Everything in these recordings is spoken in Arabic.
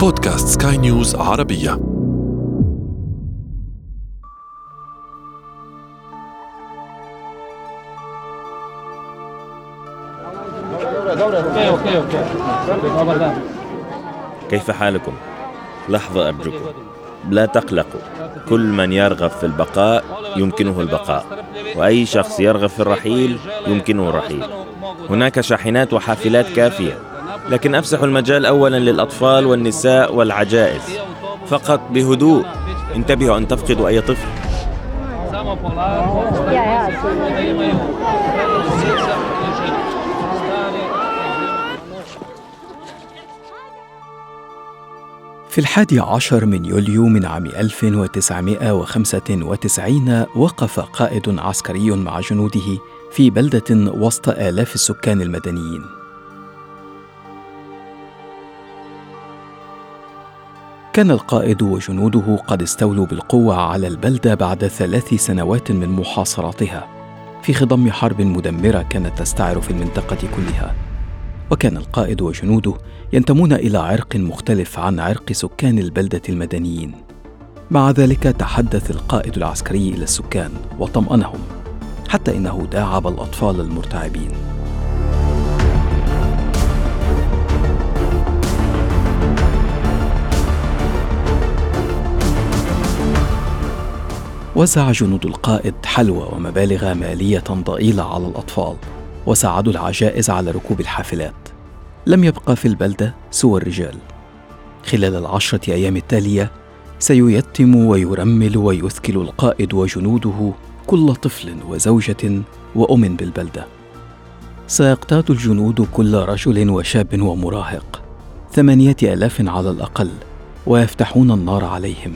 بودكاست سكاي نيوز عربية. كيف حالكم؟ لحظة أرجوكم لا تقلقوا. كل من يرغب في البقاء يمكنه البقاء وأي شخص يرغب في الرحيل يمكنه الرحيل. هناك شاحنات وحافلات كافية. لكن أفسح المجال أولا للأطفال والنساء والعجائز. فقط بهدوء. انتبهوا أن تفقدوا أي طفل. في الحادي عشر من يوليو من عام 1995 وقف قائد عسكري مع جنوده في بلدة وسط آلاف السكان المدنيين. كان القائد وجنوده قد استولوا بالقوة على البلدة بعد ثلاث سنوات من محاصرتها في خضم حرب مدمرة كانت تستعر في المنطقة كلها. وكان القائد وجنوده ينتمون إلى عرق مختلف عن عرق سكان البلدة المدنيين. مع ذلك تحدث القائد العسكري إلى السكان وطمأنهم حتى إنه داعب الأطفال المرتعبين. وزع جنود القائد حلوى ومبالغ مالية ضئيلة على الأطفال وساعدوا العجائز على ركوب الحافلات. لم يبقى في البلدة سوى الرجال. خلال العشرة أيام التالية سييتم ويرمل ويثكل القائد وجنوده كل طفل وزوجة وأم بالبلدة. سيقتاد الجنود كل رجل وشاب ومراهق ثمانية آلاف على الأقل ويفتحون النار عليهم.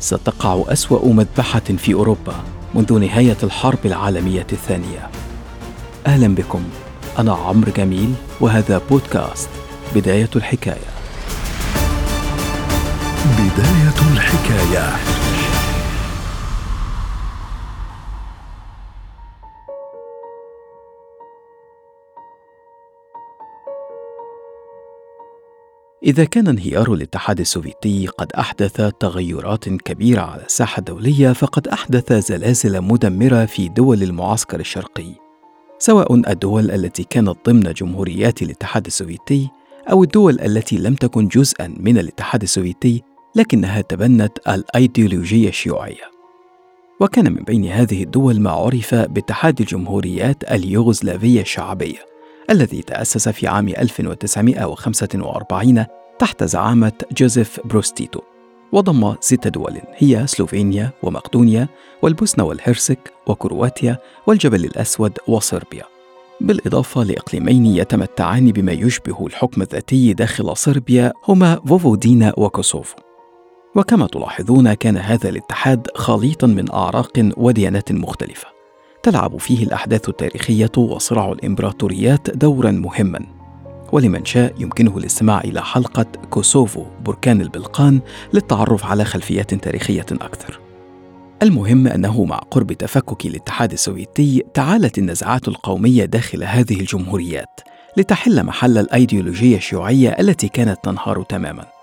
ستقع أسوأ مذبحة في أوروبا منذ نهاية الحرب العالمية الثانية. أهلا بكم. أنا عمرو جميل وهذا بودكاست بداية الحكاية. بداية الحكاية. إذا كان انهيار الاتحاد السوفيتي قد أحدث تغيرات كبيرة على الساحة الدولية فقد أحدث زلازل مدمرة في دول المعسكر الشرقي سواء الدول التي كانت ضمن جمهوريات الاتحاد السوفيتي أو الدول التي لم تكن جزءا من الاتحاد السوفيتي لكنها تبنت الأيديولوجية الشيوعية. وكان من بين هذه الدول ما عرف باتحاد الجمهوريات اليوغوسلافية الشعبية. الذي تأسس في عام 1945 تحت زعامة جوزيف بروز تيتو. وضم ست دول هي سلوفينيا ومقدونيا والبوسنة والهرسك وكرواتيا والجبل الأسود وصربيا. بالإضافة لإقليمين يتمتعان بما يشبه الحكم الذاتي داخل صربيا هما فوفودينا وكوسوفو. وكما تلاحظون كان هذا الاتحاد خليطا من أعراق وديانات مختلفة. تلعب فيه الأحداث التاريخية وصراع الإمبراطوريات دورا مهما. ولمن شاء يمكنه الاستماع إلى حلقة كوسوفو بركان البلقان للتعرف على خلفيات تاريخية أكثر. المهم أنه مع قرب تفكك الاتحاد السوفيتي تعالت النزعات القومية داخل هذه الجمهوريات لتحل محل الأيديولوجية الشيوعية التي كانت تنهار تماما.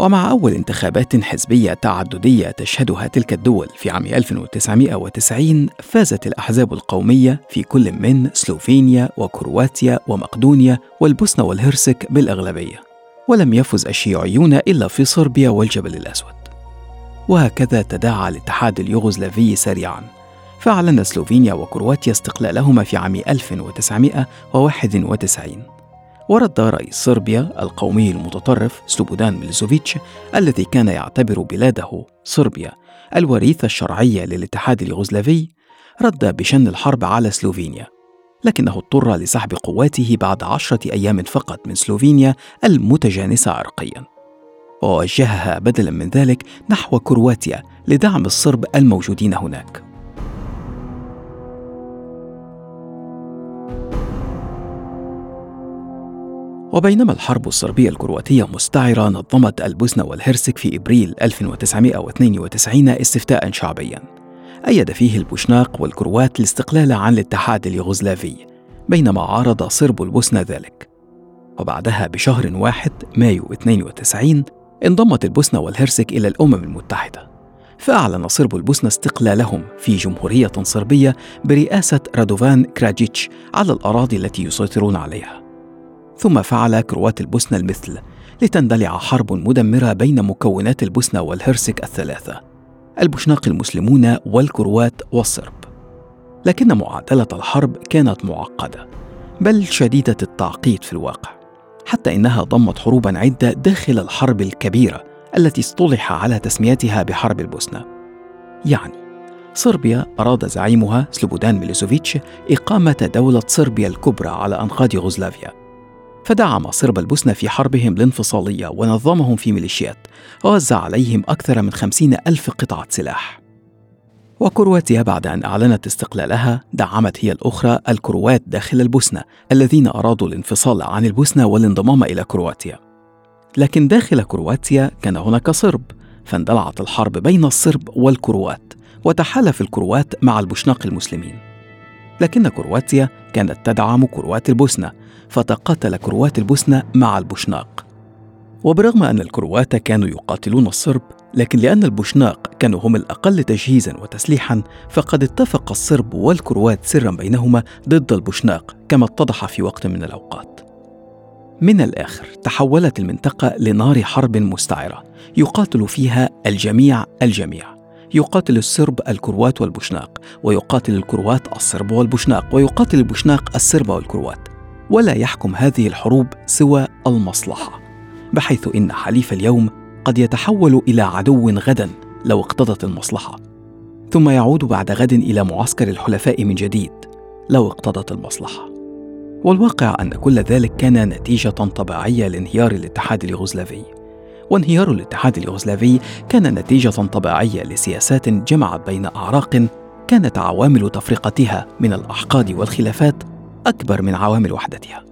ومع أول انتخابات حزبية تعددية تشهدها تلك الدول في عام 1990 فازت الأحزاب القومية في كل من سلوفينيا وكرواتيا ومقدونيا والبوسنة والهرسك بالأغلبية. ولم يفز الشيوعيون إلا في صربيا والجبل الأسود. وهكذا تداعى الاتحاد اليوغوسلافي سريعا. فأعلنت سلوفينيا وكرواتيا استقلالهما في عام 1991 ورد رئيس صربيا القومي المتطرف سلوبودان ميلوسوفيتش الذي كان يعتبر بلاده صربيا الوريث الشرعي للاتحاد اليوغوسلافي رد بشن الحرب على سلوفينيا. لكنه اضطر لسحب قواته بعد عشرة أيام فقط من سلوفينيا المتجانسة عرقيا. ووجهها بدلا من ذلك نحو كرواتيا لدعم الصرب الموجودين هناك. وبينما الحرب الصربية الكرواتية مستعرة نظمت البوسنة والهرسك في إبريل 1992 استفتاء شعبيا. أيد فيه البوشناق والكروات الاستقلال عن الاتحاد اليوغوسلافي بينما عارض صرب البوسنة ذلك. وبعدها بشهر واحد مايو 92 انضمت البوسنة والهرسك إلى الأمم المتحدة فأعلن صرب البوسنة استقلالهم في جمهورية صربية برئاسة رادوفان كراجيتش على الأراضي التي يسيطرون عليها. ثم فعل كروات البوسنة المثل لتندلع حرب مدمرة بين مكونات البوسنة والهرسك الثلاثة البوشناق المسلمون والكروات والصرب. لكن معادلة الحرب كانت معقدة بل شديدة التعقيد في الواقع حتى إنها ضمت حروبا عدة داخل الحرب الكبيرة التي اصطلح على تسميتها بحرب البوسنة. يعني صربيا أراد زعيمها سلوبودان ميلوسوفيتش إقامة دولة صربيا الكبرى على أنقاض يوغوسلافيا. فدعم صرب البوسنة في حربهم الانفصالية ونظمهم في ميليشيات ووزع عليهم أكثر من خمسين ألف قطعة سلاح. وكرواتيا بعد أن أعلنت استقلالها دعمت هي الأخرى الكروات داخل البوسنة الذين أرادوا الانفصال عن البوسنة والانضمام إلى كرواتيا. لكن داخل كرواتيا كان هناك صرب فاندلعت الحرب بين الصرب والكروات وتحالف الكروات مع البوشناق المسلمين. لكن كرواتيا كانت تدعم كروات البوسنة فتقاتل كروات البوسنة مع البوشناق. وبرغم أن الكروات كانوا يقاتلون الصرب لكن لأن البوشناق كانوا هم الأقل تجهيزا وتسليحا فقد اتفق الصرب والكروات سرا بينهما ضد البوشناق كما اتضح في وقت من الأوقات. من الآخر تحولت المنطقة لنار حرب مستعرة يقاتل فيها الجميع الجميع. يقاتل الصرب الكروات والبوشناق ويقاتل الكروات الصرب والبوشناق ويقاتل البوشناق الصرب والكروات. ولا يحكم هذه الحروب سوى المصلحة بحيث إن حليف اليوم قد يتحول إلى عدو غدا لو اقتضت المصلحة. ثم يعود بعد غد إلى معسكر الحلفاء من جديد لو اقتضت المصلحة. والواقع أن كل ذلك كان نتيجة طبيعية لانهيار الاتحاد اليوغوسلافي. وانهيار الاتحاد اليوغوسلافي كان نتيجة طبيعية لسياسات جمعت بين أعراق كانت عوامل تفرقتها من الأحقاد والخلافات أكبر من عوامل وحدتها.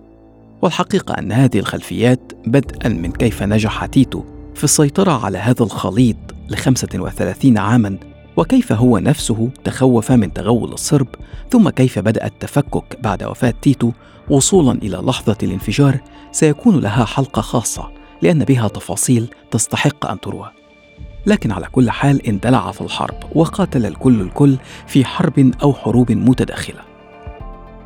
والحقيقة أن هذه الخلفيات بدءا من كيف نجح تيتو في السيطرة على هذا الخليط لخمسة وثلاثين عاما وكيف هو نفسه تخوف من تغول الصرب ثم كيف بدأ التفكك بعد وفاة تيتو وصولا إلى لحظة الانفجار سيكون لها حلقة خاصة. لأن بها تفاصيل تستحق أن تروى. لكن على كل حال اندلع في الحرب وقاتل الكل الكل في حرب أو حروب متداخلة.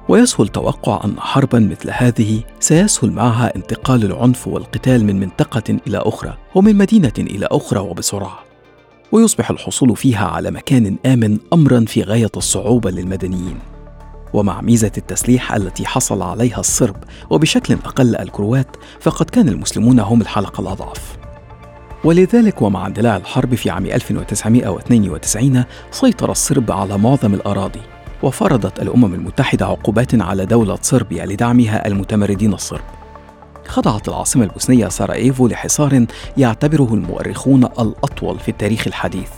ويسهل توقع أن حربا مثل هذه سيسهل معها انتقال العنف والقتال من منطقة إلى أخرى ومن مدينة إلى أخرى وبسرعة. ويصبح الحصول فيها على مكان آمن أمرا في غاية الصعوبة للمدنيين. ومع ميزة التسليح التي حصل عليها الصرب وبشكل أقل الكروات فقد كان المسلمون هم الحلقة الأضعف. ولذلك ومع اندلاع الحرب في عام 1992 سيطر الصرب على معظم الأراضي وفرضت الأمم المتحدة عقوبات على دولة صربيا لدعمها المتمردين الصرب. خضعت العاصمة البوسنية ساراييفو لحصار يعتبره المؤرخون الأطول في التاريخ الحديث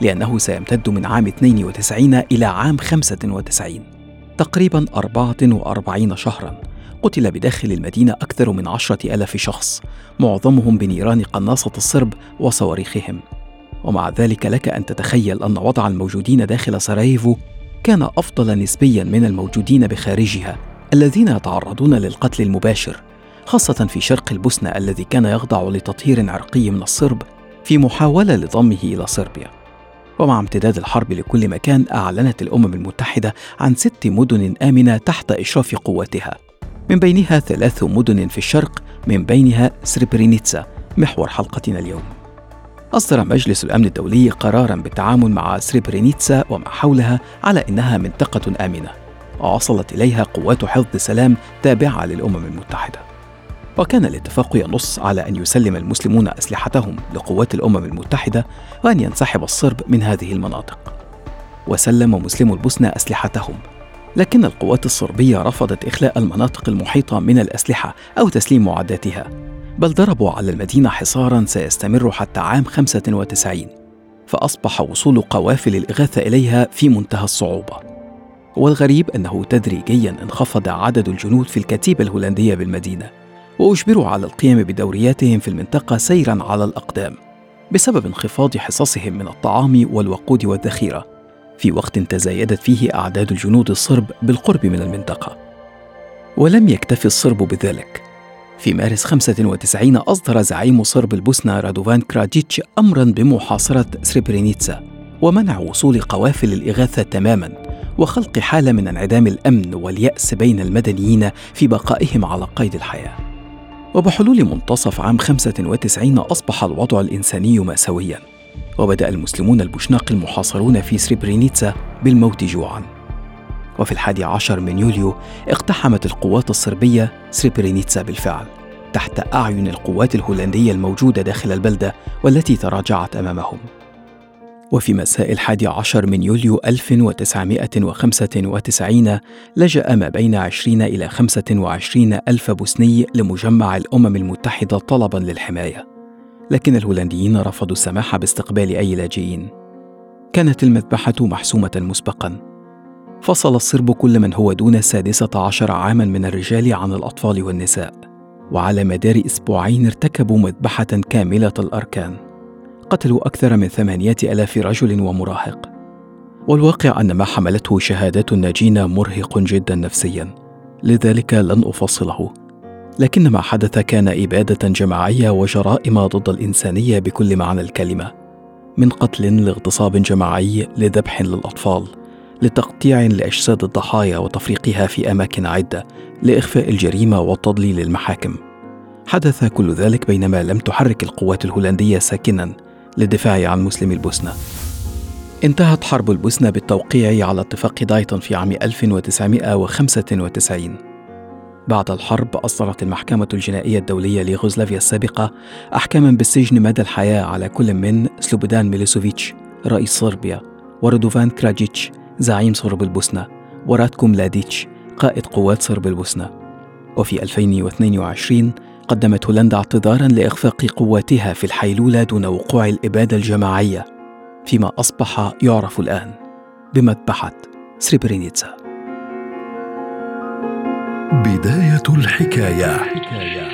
لأنه سيمتد من عام 92 إلى عام 95 تقريبا 44 شهرا. قتل بداخل المدينة أكثر من عشرة ألاف شخص. معظمهم بنيران قناصة الصرب وصواريخهم. ومع ذلك لك أن تتخيل أن وضع الموجودين داخل سراييفو كان أفضل نسبيا من الموجودين بخارجها الذين يتعرضون للقتل المباشر خاصة في شرق البوسنة الذي كان يخضع لتطهير عرقي من الصرب في محاولة لضمه إلى صربيا. ومع امتداد الحرب لكل مكان أعلنت الأمم المتحدة عن ست مدن آمنة تحت إشراف قواتها من بينها ثلاث مدن في الشرق من بينها سريبرينيتسا. محور حلقتنا اليوم. أصدر مجلس الأمن الدولي قرارا بالتعامل مع سريبرينيتسا وما حولها على إنها منطقة آمنة. ووصلت إليها قوات حفظ السلام تابعة للأمم المتحدة. وكان الاتفاق ينص على أن يسلم المسلمون أسلحتهم لقوات الأمم المتحدة وأن ينسحب الصرب من هذه المناطق. وسلم مسلمو البوسنة أسلحتهم. لكن القوات الصربية رفضت إخلاء المناطق المحيطة من الأسلحة أو تسليم معداتها. بل ضربوا على المدينة حصارا سيستمر حتى عام 95 فأصبح وصول قوافل الإغاثة إليها في منتهى الصعوبة. والغريب أنه تدريجيا انخفض عدد الجنود في الكتيبة الهولندية بالمدينة. وأجبروا على القيام بدورياتهم في المنطقة سيرا على الأقدام بسبب انخفاض حصصهم من الطعام والوقود والذخيرة. في وقت تزايدت فيه أعداد الجنود الصرب بالقرب من المنطقة. ولم يكتفي الصرب بذلك. في مارس 95 أصدر زعيم صرب البوسنة رادوفان كراديتش أمرا بمحاصرة سريبرينيتسا ومنع وصول قوافل الإغاثة تماما وخلق حالة من انعدام الأمن واليأس بين المدنيين في بقائهم على قيد الحياة. وبحلول منتصف عام 95 أصبح الوضع الإنساني مأساويا وبدأ المسلمون البوشناق المحاصرون في سريبرينيتسا بالموت جوعا. وفي الحادي عشر من يوليو اقتحمت القوات الصربية سريبرينيتسا بالفعل تحت أعين القوات الهولندية الموجودة داخل البلدة والتي تراجعت أمامهم. وفي مساء الحادي عشر من يوليو 1995 لجأ ما بين 20 إلى 25 ألف بوسني لمجمع الأمم المتحدة طلبا للحماية. لكن الهولنديين رفضوا السماح باستقبال أي لاجئين. كانت المذبحة محسومة مسبقا. فصل الصرب كل من هو دون السادسة عشر عاما من الرجال عن الأطفال والنساء. وعلى مدار أسبوعين ارتكبوا مذبحة كاملة الأركان. قتلوا أكثر من ثمانية ألاف رجل ومراهق. والواقع أن ما حملته شهادات الناجين مرهق جدا نفسيا لذلك لن أفصله. لكن ما حدث كان إبادة جماعية وجرائم ضد الإنسانية بكل معنى الكلمة من قتل لاغتصاب جماعي لذبح للأطفال لتقطيع لأجساد الضحايا وتفريقها في أماكن عدة لإخفاء الجريمة والتضليل المحاكم حدث كل ذلك بينما لم تحرك القوات الهولندية ساكنا للدفاع عن مسلمي البوسنة. انتهت حرب البوسنة بالتوقيع على اتفاق دايتون في عام 1995 بعد الحرب أصدرت المحكمة الجنائية الدولية ليوغوسلافيا السابقة أحكاما بالسجن مدى الحياة على كل من سلوبدان ميليسوفيتش رئيس صربيا وردوفان كراجيتش زعيم صرب البوسنة وراتكو ملاديتش قائد قوات صرب البوسنة. وفي 2022 قدمت هولندا اعتذارا لإخفاق قواتها في الحيلوله دون وقوع الإبادة الجماعية فيما أصبح يعرف الآن بمذبحه سريبرينيتسا بداية الحكاية, حكاية.